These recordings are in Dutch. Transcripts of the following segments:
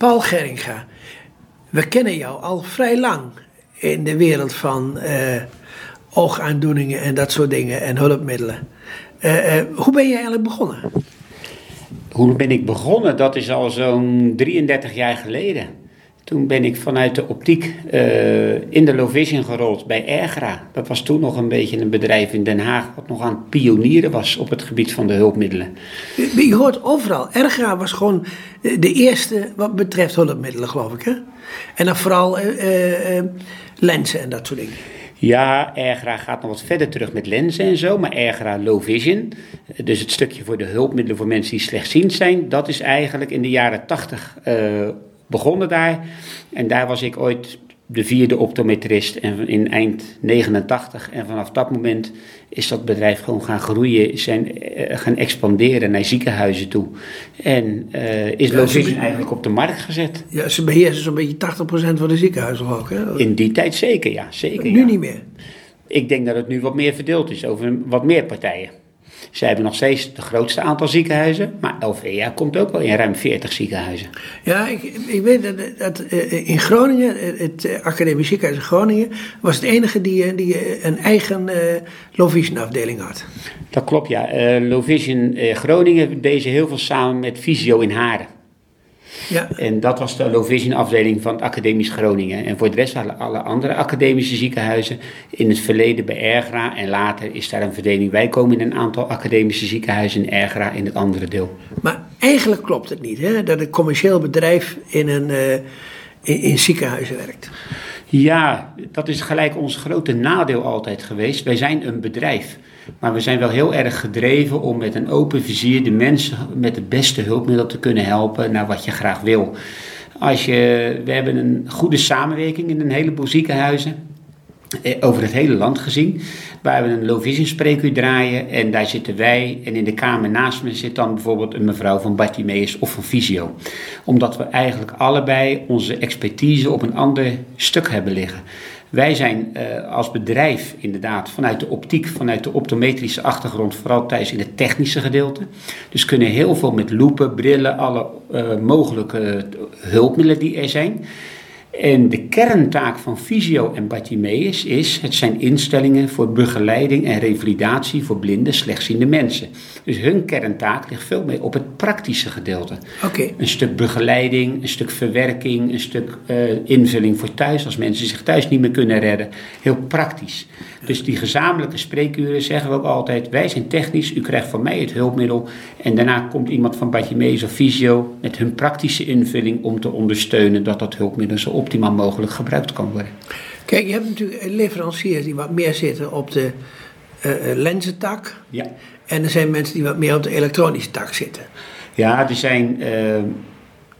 Paul Geringa, we kennen jou al vrij lang in de wereld van eh, oogaandoeningen en dat soort dingen en hulpmiddelen. Eh, eh, hoe ben je eigenlijk begonnen? Hoe ben ik begonnen? Dat is al zo'n 33 jaar geleden. Toen ben ik vanuit de optiek eh, in de low vision gerold bij Ergra. Dat was toen nog een beetje een bedrijf in Den Haag wat nog aan het pionieren was op het gebied van de hulpmiddelen. Je, hoort overal. Ergra was gewoon de de eerste wat betreft hulpmiddelen, geloof ik. Hè? En dan vooral eh, eh, eh, lenzen en dat soort dingen. Ja, Ergra gaat nog wat verder terug met lenzen en zo, maar Ergra low vision, dus het stukje voor de hulpmiddelen voor mensen die slechtziend zijn, dat is eigenlijk in de jaren 80 eh, begonnen daar. En daar was ik ooit de vierde optometrist en in eind 89. En vanaf dat moment is dat bedrijf gewoon gaan groeien, zijn eh, gaan expanderen naar ziekenhuizen toe. En eh, is Ja, eigenlijk op de markt gezet. Ja, ze beheersen zo'n beetje 80% van de ziekenhuizen ook. Hè? In die tijd zeker, ja. Zeker, nu ja. niet meer. Ik denk dat het nu wat meer verdeeld is over wat meer partijen. Zij hebben nog steeds het grootste aantal ziekenhuizen, maar LVA komt ook wel in ruim 40 ziekenhuizen. Ja, ik, ik weet dat, dat eh, in Groningen, het eh, Academisch Ziekenhuis in Groningen, was het enige die, eh, die een eigen eh low vision afdeling had. Dat klopt, ja. Eh Low Vision Groningen deed ze heel veel samen met Visio in Haren. Ja, En dat was de Low Vision afdeling van het Academisch Groningen. En voor de rest hadden alle andere academische ziekenhuizen in het verleden bij Ergra. En later is daar een verdeling. Wij komen in een aantal academische ziekenhuizen in Ergra in het andere deel. maar eigenlijk klopt het niet, hè, dat een commercieel bedrijf in een eh, in, in ziekenhuizen werkt. Ja, dat is gelijk ons grote nadeel altijd geweest. Wij zijn een bedrijf. Maar we zijn wel heel erg gedreven om met een open vizier de mensen met de beste hulpmiddel te kunnen helpen naar wat je graag wil. Als je, we hebben een goede samenwerking in een heleboel ziekenhuizen. eh, Over het hele land gezien. Waar we een low vision spreekuur draaien. En daar zitten wij. En in de kamer naast me zit dan bijvoorbeeld een mevrouw van Bartimeus of van Visio. Omdat we eigenlijk allebei onze expertise op een ander stuk hebben liggen. Wij zijn eh, als bedrijf inderdaad vanuit de optiek, vanuit de optometrische achtergrond, vooral thuis in het technische gedeelte. Dus kunnen heel veel met loepen, brillen, alle eh, mogelijke hulpmiddelen die er zijn. En de kerntaak van Visio en Bartimeus is, het zijn instellingen voor begeleiding en revalidatie voor blinde, slechtziende mensen. Dus hun kerntaak ligt veel meer op het praktische gedeelte. Oké, Een stuk begeleiding, een stuk verwerking, een stuk eh, invulling voor thuis als mensen zich thuis niet meer kunnen redden. Heel praktisch. Dus die gezamenlijke spreekuren zeggen we ook altijd: wij zijn technisch, u krijgt van mij het hulpmiddel. En daarna komt iemand van Bartimeus of Visio met hun praktische invulling om te ondersteunen dat dat hulpmiddel zo optimaal mogelijk gebruikt kan worden. kijk, je hebt natuurlijk leveranciers die wat meer zitten op de eh, lenzentak. Ja. En er zijn mensen die wat meer op de elektronische tak zitten. Ja, er zijn eh,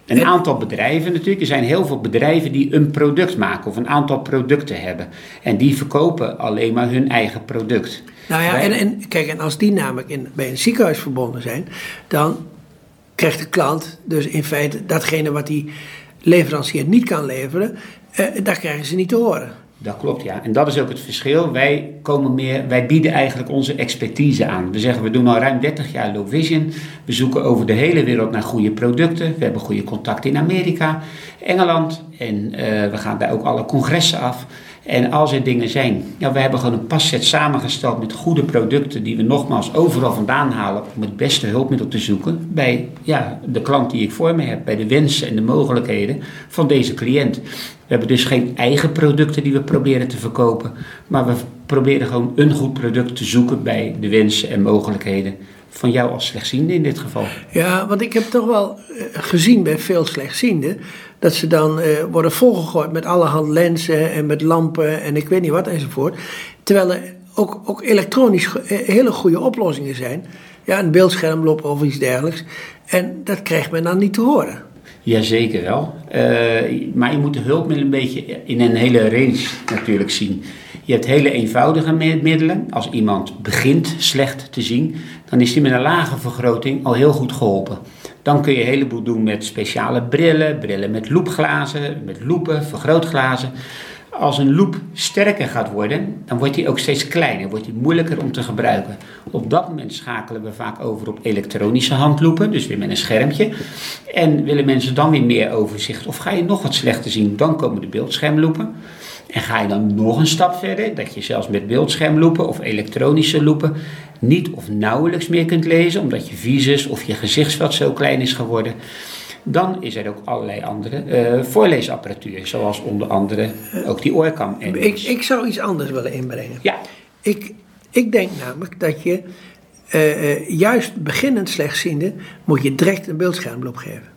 een aantal bedrijven natuurlijk. Er zijn heel veel bedrijven die een product maken of een aantal producten hebben. En die verkopen alleen maar hun eigen product. Nou ja, Wij- en, en kijk, en als die namelijk in, bij een ziekenhuis verbonden zijn, dan krijgt de klant dus in feite datgene wat die leverancier niet kan leveren, eh, daar krijgen ze niet te horen. Dat klopt, ja. En dat is ook het verschil. Wij, komen meer, wij bieden eigenlijk onze expertise aan. We zeggen, we doen al ruim 30 jaar low vision. We zoeken over de hele wereld naar goede producten. We hebben goede contacten in Amerika, Engeland. En eh, we gaan daar ook alle congressen af. En als er dingen zijn, ja, we hebben gewoon een passet samengesteld met goede producten die we nogmaals overal vandaan halen om het beste hulpmiddel te zoeken bij ja, de klant die ik voor me heb, bij de wensen en de mogelijkheden van deze cliënt. We hebben dus geen eigen producten die we proberen te verkopen, maar we proberen gewoon een goed product te zoeken bij de wensen en mogelijkheden van jou als slechtziende in dit geval. Ja, want ik heb toch wel eh, gezien bij veel slechtzienden dat ze dan eh, worden volgegooid met allerhand lenzen en met lampen en ik weet niet wat enzovoort. Terwijl er ook, ook elektronisch eh, hele goede oplossingen zijn. Ja, een beeldscherm lopen of iets dergelijks. En dat krijgt men dan niet te horen. Jazeker wel. Eh, maar je moet de hulpmiddelen een beetje in een hele range natuurlijk zien. Je hebt hele eenvoudige mi- middelen. Als iemand begint slecht te zien, dan is die met een lage vergroting al heel goed geholpen. Dan kun je een heleboel doen met speciale brillen, brillen met loopglazen, met loepen, vergrootglazen. Als een loop sterker gaat worden, dan wordt die ook steeds kleiner, wordt die moeilijker om te gebruiken. Op dat moment schakelen we vaak over op elektronische handloepen, dus weer met een schermpje. En willen mensen dan weer meer overzicht of ga je nog wat slechter zien, dan komen de beeldschermloepen. En ga je dan nog een stap verder, dat je zelfs met beeldschermloepen of elektronische loepen niet of nauwelijks meer kunt lezen, omdat je visus of je gezichtsveld zo klein is geworden. Dan is er ook allerlei andere uh, voorleesapparatuur, zoals onder andere ook die oorkam. En ik, ik zou iets anders willen inbrengen. Ja. Ik, ik denk namelijk dat je uh, uh, juist beginnend slechtziende moet je direct een beeldschermloop geven.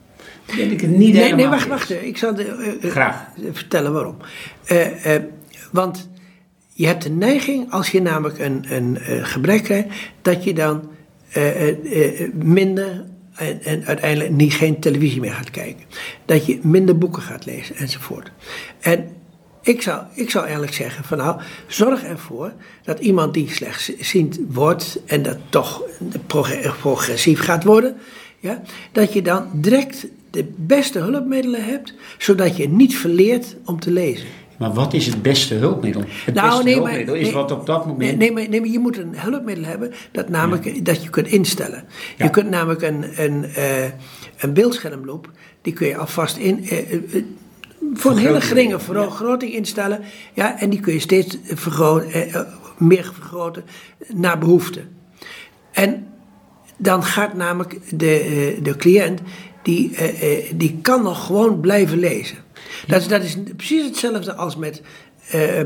Ben ik het niet Nee, nee wacht, wacht. Ik zal de, Graag. vertellen waarom. want je hebt de neiging, als je namelijk een, een, gebrek krijgt, dat je dan minder en, uiteindelijk niet geen televisie meer gaat kijken. Dat je minder boeken gaat lezen enzovoort. En ik zou, ik zou eigenlijk zeggen van nou, zorg ervoor dat iemand die slechtziend wordt en dat toch progressief gaat worden, ja, dat je dan direct de beste hulpmiddelen hebt, zodat je niet verleert om te lezen. Maar wat is het beste hulpmiddel? Het nou, beste nee, hulpmiddel is wat op dat moment... Nee, maar, nee, maar je moet een hulpmiddel hebben dat, namelijk, dat je kunt instellen. Je kunt namelijk een, een, uh, een beeldschermloop, die kun je alvast in... Uh, uh, voor een hele geringe vergroting instellen. Ja, en die kun je steeds vergroten, meer vergroten naar behoefte. En dan gaat namelijk de, de cliënt, die, die kan nog gewoon blijven lezen. Dat is, dat is precies hetzelfde als met uh, uh,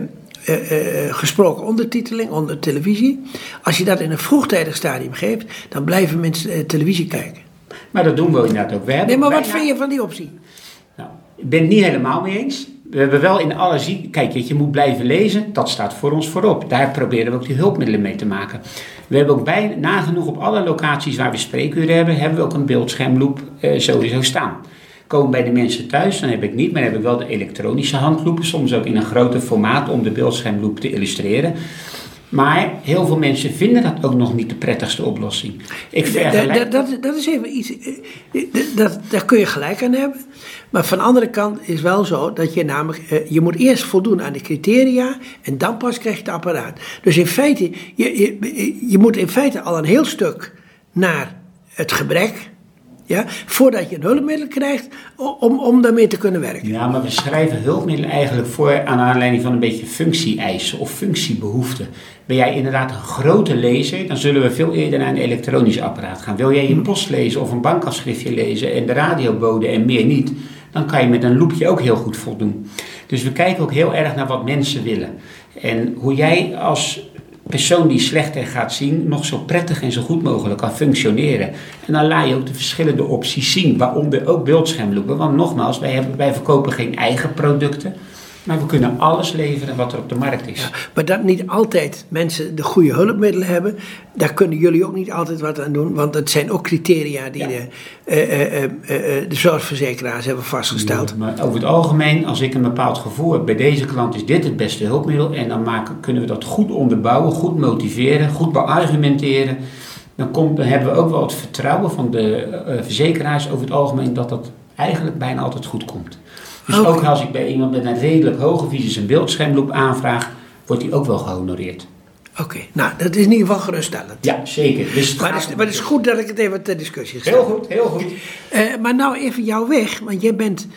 uh, gesproken ondertiteling onder televisie. Als je dat in een vroegtijdig stadium geeft, dan blijven mensen televisie kijken. Maar dat doen we inderdaad ook. We nee, maar wat vind je van die optie? Nou, ik ben het niet helemaal mee eens. We hebben wel in alle zie... Kijk, je moet blijven lezen. Dat staat voor ons voorop. Daar proberen we ook die hulpmiddelen mee te maken. We hebben ook bij, nagenoeg op alle locaties waar we spreekuren hebben... hebben we ook een beeldschermloop sowieso staan komen bij de mensen thuis, dan heb ik niet, maar dan heb ik wel de elektronische handloepen, soms ook in een groter formaat om de beeldschermloop te illustreren. Maar heel veel mensen vinden dat ook nog niet de prettigste oplossing. Ik vergelijk... dat, dat, dat is even iets, eh, dat, daar kun je gelijk aan hebben. Maar van de andere kant is wel zo dat je namelijk, eh, je moet eerst voldoen aan de criteria en dan pas krijg je het apparaat. Dus in feite, je, je, je moet in feite al een heel stuk naar het gebrek ja, voordat je een hulpmiddel krijgt om, om daarmee te kunnen werken. Ja, maar we schrijven hulpmiddelen eigenlijk voor aan aanleiding van een beetje functie-eisen of functiebehoeften. Ben jij inderdaad een grote lezer, dan zullen we veel eerder naar een elektronisch apparaat gaan. Wil jij je post lezen of een bankafschriftje lezen en de radiobode en meer niet, dan kan je met een loepje ook heel goed voldoen. Dus we kijken ook heel erg naar wat mensen willen. En hoe jij als persoon die slechter gaat zien nog zo prettig en zo goed mogelijk kan functioneren. En dan laat je ook de verschillende opties zien, waaronder ook beeldschermloepen. Want nogmaals, wij, hebben, wij verkopen geen eigen producten. Maar we kunnen alles leveren wat er op de markt is. Ja, maar dat niet altijd mensen de goede hulpmiddelen hebben, daar kunnen jullie ook niet altijd wat aan doen. Want het zijn ook criteria die de, uh, uh, de zorgverzekeraars hebben vastgesteld. maar over het algemeen, als ik een bepaald gevoel heb bij deze klant, is dit het beste hulpmiddel. En dan maken, kunnen we dat goed onderbouwen, goed motiveren, goed beargumenteren. Dan, komt, dan hebben we ook wel het vertrouwen van de verzekeraars over het algemeen dat dat eigenlijk bijna altijd goed komt. Dus ook als ik bij iemand met een redelijk hoge visus een beeldschermloop aanvraag, wordt die ook wel gehonoreerd. Oké, nou dat is in ieder geval geruststellend. Ja, zeker. Dus maar, het is, maar het is goed dat ik het even ter discussie stel. Heel goed, heel goed. Uh, maar nou even jouw weg, want jij bent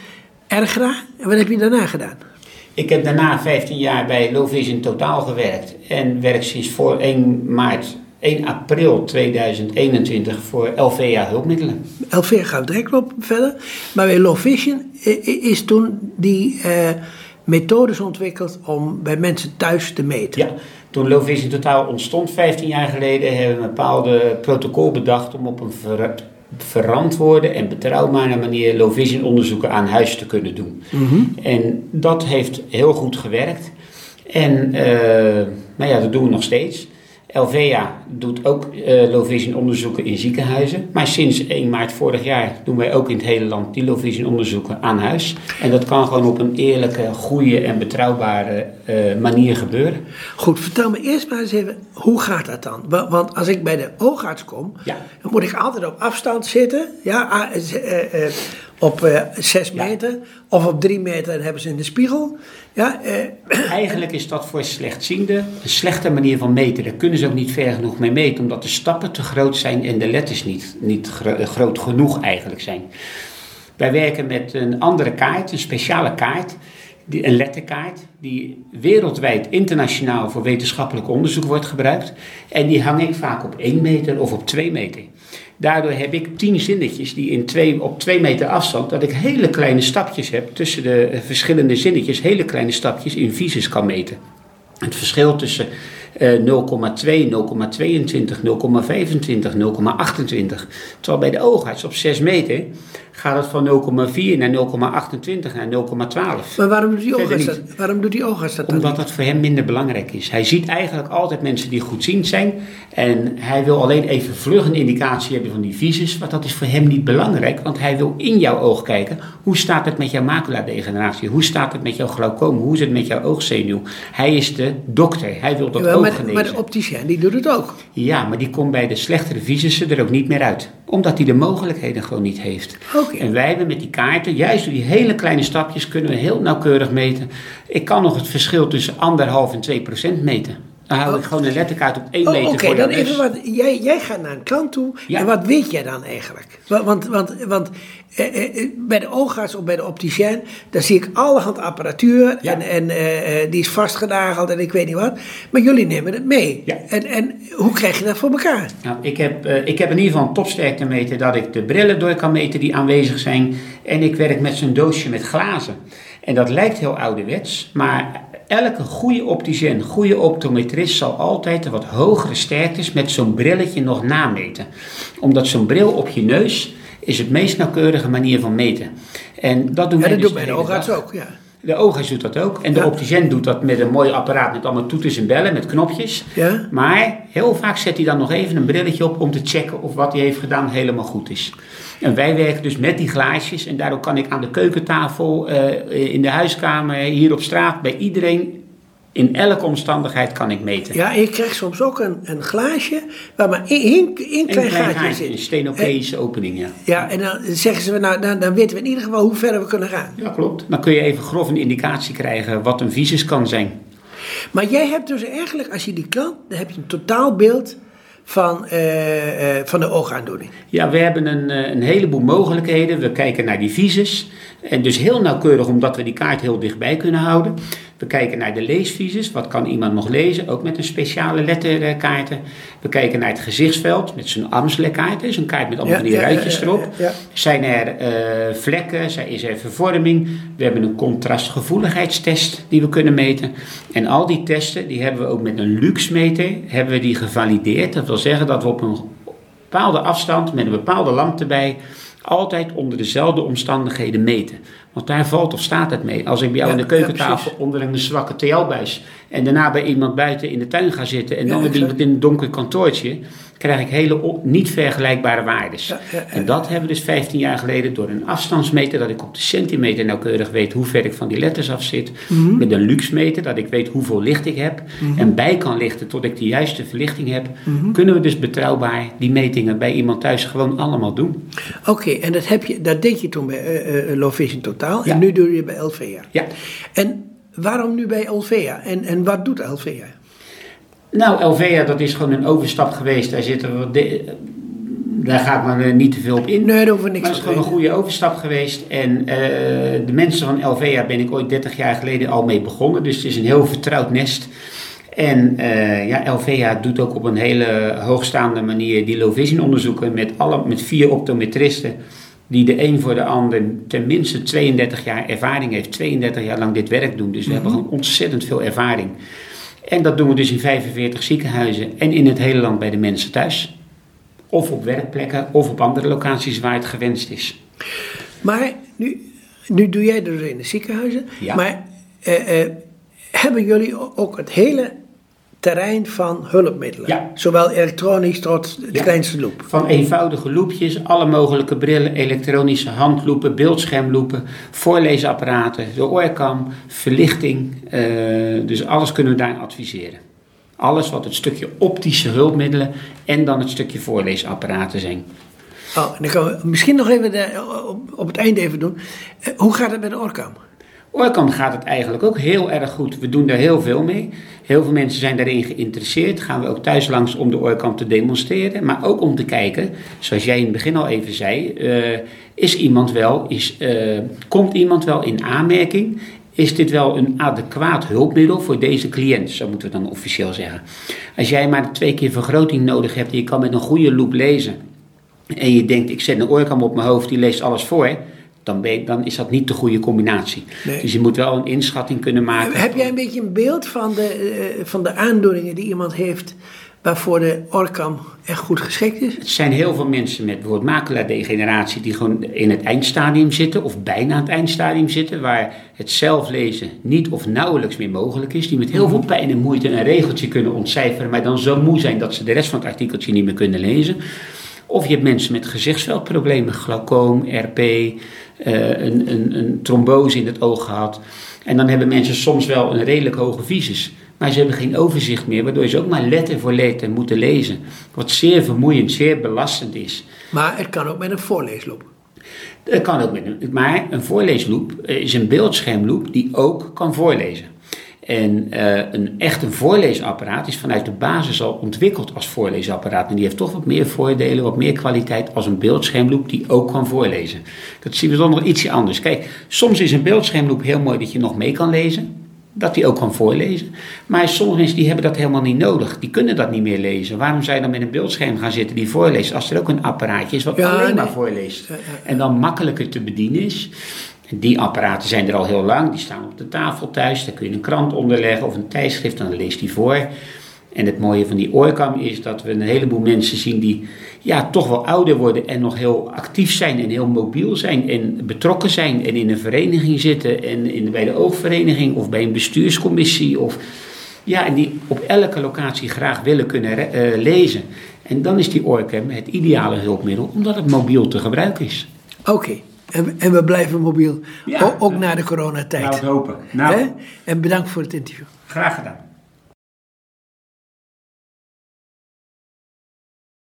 ergra. En wat heb je daarna gedaan? Ik heb daarna 15 jaar bij Low Vision Totaal gewerkt. En werk sinds voor 1 maart 1 april 2021 voor LVA hulpmiddelen. LVA gaat direct op verder. Maar bij Low Vision is toen die uh, methodes ontwikkeld om bij mensen thuis te meten. Ja, toen Low Vision totaal ontstond 15 jaar geleden hebben we een bepaalde protocol bedacht om op een ver, verantwoorde en betrouwbare manier Low Vision onderzoeken aan huis te kunnen doen. Mm En dat heeft heel goed gewerkt. En uh, nou ja, dat doen we nog steeds. LVA doet ook uh, low vision onderzoeken in ziekenhuizen. Maar sinds 1 maart vorig jaar doen wij ook in het hele land die low vision onderzoeken aan huis. En dat kan gewoon op een eerlijke, goede en betrouwbare uh, manier gebeuren. Goed, vertel me eerst maar eens even, hoe gaat dat dan? Want als ik bij de oogarts kom, ja. dan moet ik altijd op afstand zitten. Ja, uh, op eh, 6 meter of op 3 meter en hebben ze in de spiegel. Ja, eh, Eigenlijk is dat voor slechtzienden een slechte manier van meten. Daar kunnen ze ook niet ver genoeg mee meten, omdat de stappen te groot zijn en de letters niet, niet gro- eh, groot genoeg eigenlijk zijn. Wij werken met een andere kaart, een speciale kaart, die, een letterkaart, die wereldwijd internationaal voor wetenschappelijk onderzoek wordt gebruikt. En die hang ik vaak op 1 meter of op 2 meter. Daardoor heb ik tien zinnetjes die in twee, op 2 meter afstand, dat ik hele kleine stapjes heb tussen de eh, verschillende zinnetjes, hele kleine stapjes in visus kan meten. Het verschil tussen eh, 0,2, 0,22, 0,25, 0,28. Terwijl bij de oogarts op 6 meter gaat het van 0,4 naar 0,28 naar 0,12. maar waarom doet die oogarts dat, waarom doet die oogarts dat dan Omdat dat voor hem minder belangrijk is. Hij ziet eigenlijk altijd mensen die goedziend zijn. En hij wil alleen even vlug een indicatie hebben van die visus. Maar dat is voor hem niet belangrijk. Want hij wil in jouw oog kijken. Hoe staat het met jouw maculadegeneratie? Hoe staat het met jouw glaucoom? Hoe is het met jouw oogzenuw? Hij is de dokter. Hij wil dat Jawel, oog maar, genezen. maar de opticien die doet het ook. Ja, maar die komt bij de slechtere visussen er ook niet meer uit. Omdat hij de mogelijkheden gewoon niet heeft. En wij hebben met die kaarten, juist door die hele kleine stapjes, kunnen we heel nauwkeurig meten. Ik kan nog het verschil tussen anderhalf en 2 procent meten. Dan hou ik gewoon een letterkaart op 1 Oh, meter Oké, voor dan even wat. Jij, jij gaat naar een klant toe. Ja. En wat weet jij dan eigenlijk? Wa- Want, want, want eh, eh, bij de oogarts of bij de opticien, daar zie ik allerhand apparatuur. Ja. En, en eh, eh, die is vastgenageld en ik weet niet wat. Maar jullie nemen het mee. Ja. En, en hoe krijg je dat voor elkaar? Nou, ik, heb, eh, ik heb in ieder geval een topsterkte meter dat ik de brillen door kan meten die aanwezig zijn. En ik werk met zo'n doosje met glazen. En dat lijkt heel ouderwets, maar elke goede opticien, goede optometrist zal altijd de wat hogere sterktes met zo'n brilletje nog nameten. Omdat zo'n bril op je neus is het meest nauwkeurige manier van meten. En dat doen Ja, wij dat dus doet oogarts dag. ook. Ja. De oogarts doet dat ook. En de Ja. opticien doet dat met een mooi apparaat met allemaal toeters en bellen, met knopjes. Ja? Maar heel vaak zet hij dan nog even een brilletje op om te checken of wat hij heeft gedaan helemaal goed is. En wij werken dus met die glaasjes en daardoor kan ik aan de keukentafel, eh, in de huiskamer, hier op straat, bij iedereen, in elke omstandigheid kan ik meten. ja, en je krijgt soms ook een, een glaasje waar maar één, Een klein, klein gaatje een zit. stenopeische opening, ja. Ja, en dan zeggen ze, nou, dan, dan weten we in ieder geval hoe ver we kunnen gaan. Ja, klopt. Dan kun je even grof een indicatie krijgen wat een visus kan zijn. Maar jij hebt dus eigenlijk, als je die klant, dan heb je een totaalbeeld van, eh, eh, van de oogaandoening. Ja, we hebben een, eh, een heleboel mogelijkheden. We kijken naar die visus. En dus heel nauwkeurig, omdat we die kaart heel dichtbij kunnen houden. We kijken naar de leesvisus. Wat kan iemand nog lezen? Ook met een speciale letterkaarten. We kijken naar het gezichtsveld met zo'n Amsler-kaart. Dus een kaart met allemaal Ja, die ja, ruitjes erop. ja. Zijn er eh, vlekken? Zijn- Is er vervorming? We hebben een contrastgevoeligheidstest die we kunnen meten. En al die testen, die hebben we ook met een luxmeter, hebben we die gevalideerd. Dat wil zeggen dat we op een bepaalde afstand, met een bepaalde lamp erbij, altijd onder dezelfde omstandigheden meten. Want daar valt of staat het mee. Als ik bij jou Ja, aan de keukentafel ja, onder een zwakke TL-buis en daarna bij iemand buiten in de tuin ga zitten en dan weer iemand in een donker kantoortje, krijg ik hele niet vergelijkbare waardes. Ja, ja, ja. En dat hebben we dus 15 jaar geleden door een afstandsmeter, dat ik op de centimeter nauwkeurig weet hoe ver ik van die letters af zit. Mhm. Met een luxmeter, dat ik weet hoeveel licht ik heb. En bij kan lichten tot ik de juiste verlichting heb. Mhm. Kunnen we dus betrouwbaar die metingen bij iemand thuis gewoon allemaal doen. Oké, en dat, heb je, dat deed je toen bij eh, eh, Low Vision Totaal en nu doe je bij LVA. Ja. En waarom nu bij LVA? En, en wat doet LVA? Nou, Elvea, dat is gewoon een overstap geweest. Daar, zitten we de- daar ga ik maar niet te veel op in. Nee, we niks Maar het is gewoon een goede overstap geweest. En eh, de mensen van LVA ben ik ooit 30 jaar geleden al mee begonnen. Dus het is een heel vertrouwd nest. En eh, ja, LVA doet ook op een hele hoogstaande manier die low vision onderzoeken met, alle, met vier optometristen. Die de een voor de ander tenminste 32 jaar ervaring heeft. 32 jaar lang dit werk doen. Dus we hebben gewoon ontzettend veel ervaring. En dat doen we dus in 45 ziekenhuizen en in het hele land bij de mensen thuis. Of op werkplekken of op andere locaties waar het gewenst is. Maar nu, nu doe jij dus in de ziekenhuizen. Ja. Maar eh, eh, hebben jullie ook het hele terrein van hulpmiddelen? Ja. Zowel elektronisch tot de Ja. kleinste loop. Van eenvoudige loepjes, alle mogelijke brillen, elektronische handloepen, beeldschermloepen, voorleesapparaten, de oorkam, verlichting. eh, dus alles kunnen we daar adviseren. Alles wat het stukje optische hulpmiddelen en dan het stukje voorleesapparaten zijn. Oh, en dan kan we misschien nog even de, op, op het einde even doen. Eh, hoe gaat het met de Orcam? Orcam gaat het eigenlijk ook heel erg goed. We doen daar heel veel mee. Heel veel mensen zijn daarin geïnteresseerd. Gaan we ook thuis langs om de Orcam te demonstreren. Maar ook om te kijken, zoals jij in het begin al even zei, uh, is iemand wel, is, uh, komt iemand wel in aanmerking? Is dit wel een adequaat hulpmiddel voor deze cliënt? Zo moeten we dan officieel zeggen. Als jij maar twee keer vergroting nodig hebt en je kan met een goede loop lezen. En je denkt, ik zet een oorkam op mijn hoofd, die leest alles voor dan, ben, dan is dat niet de goede combinatie. Dus je moet wel een inschatting kunnen maken. Heb jij een beetje een beeld van de, uh, van de aandoeningen die iemand heeft waarvoor de Orcam echt goed geschikt is? Het zijn heel veel mensen met bijvoorbeeld maculadegeneratie die gewoon in het eindstadium zitten of bijna het eindstadium zitten, waar het zelflezen niet of nauwelijks meer mogelijk is, die met heel veel pijn en moeite een regeltje kunnen ontcijferen, maar dan zo moe zijn dat ze de rest van het artikeltje niet meer kunnen lezen. Of je hebt mensen met gezichtsveldproblemen, glaucoom, RP, uh, een, een, een trombose in het oog gehad. En dan hebben mensen soms wel een redelijk hoge visus. Maar ze hebben geen overzicht meer, waardoor ze ook maar letter voor letter moeten lezen. Wat zeer vermoeiend, zeer belastend is. Maar het kan ook met een voorleesloop. Het kan ook met een, maar een voorleesloop is een beeldschermloop die ook kan voorlezen. En uh, een echt een voorleesapparaat is vanuit de basis al ontwikkeld als voorleesapparaat. En die heeft toch wat meer voordelen, wat meer kwaliteit als een beeldschermloop die ook kan voorlezen. Dat zien we dan nog ietsje anders. Kijk, soms is een beeldschermloop heel mooi dat je nog mee kan lezen. Dat die ook kan voorlezen. Maar sommige mensen die hebben dat helemaal niet nodig. Die kunnen dat niet meer lezen. Waarom zou je dan met een beeldscherm gaan zitten die voorleest? Als er ook een apparaatje is wat ja, alleen nee. maar voorleest. En dan makkelijker te bedienen is. Die apparaten zijn er al heel lang, die staan op de tafel thuis. Daar kun je een krant onderleggen of een tijdschrift dan leest die voor. En het mooie van die oorkam is dat we een heleboel mensen zien die ja, toch wel ouder worden en nog heel actief zijn en heel mobiel zijn en betrokken zijn en in een vereniging zitten en in, bij de oogvereniging of bij een bestuurscommissie of ja, en die op elke locatie graag willen kunnen uh, lezen. En dan is die oorkam het ideale hulpmiddel omdat het mobiel te gebruiken is. Oké. En, en, we blijven mobiel, ja, ook, ook na de coronatijd. Nou, dat hopen. Nou. En bedankt voor het interview. Graag gedaan.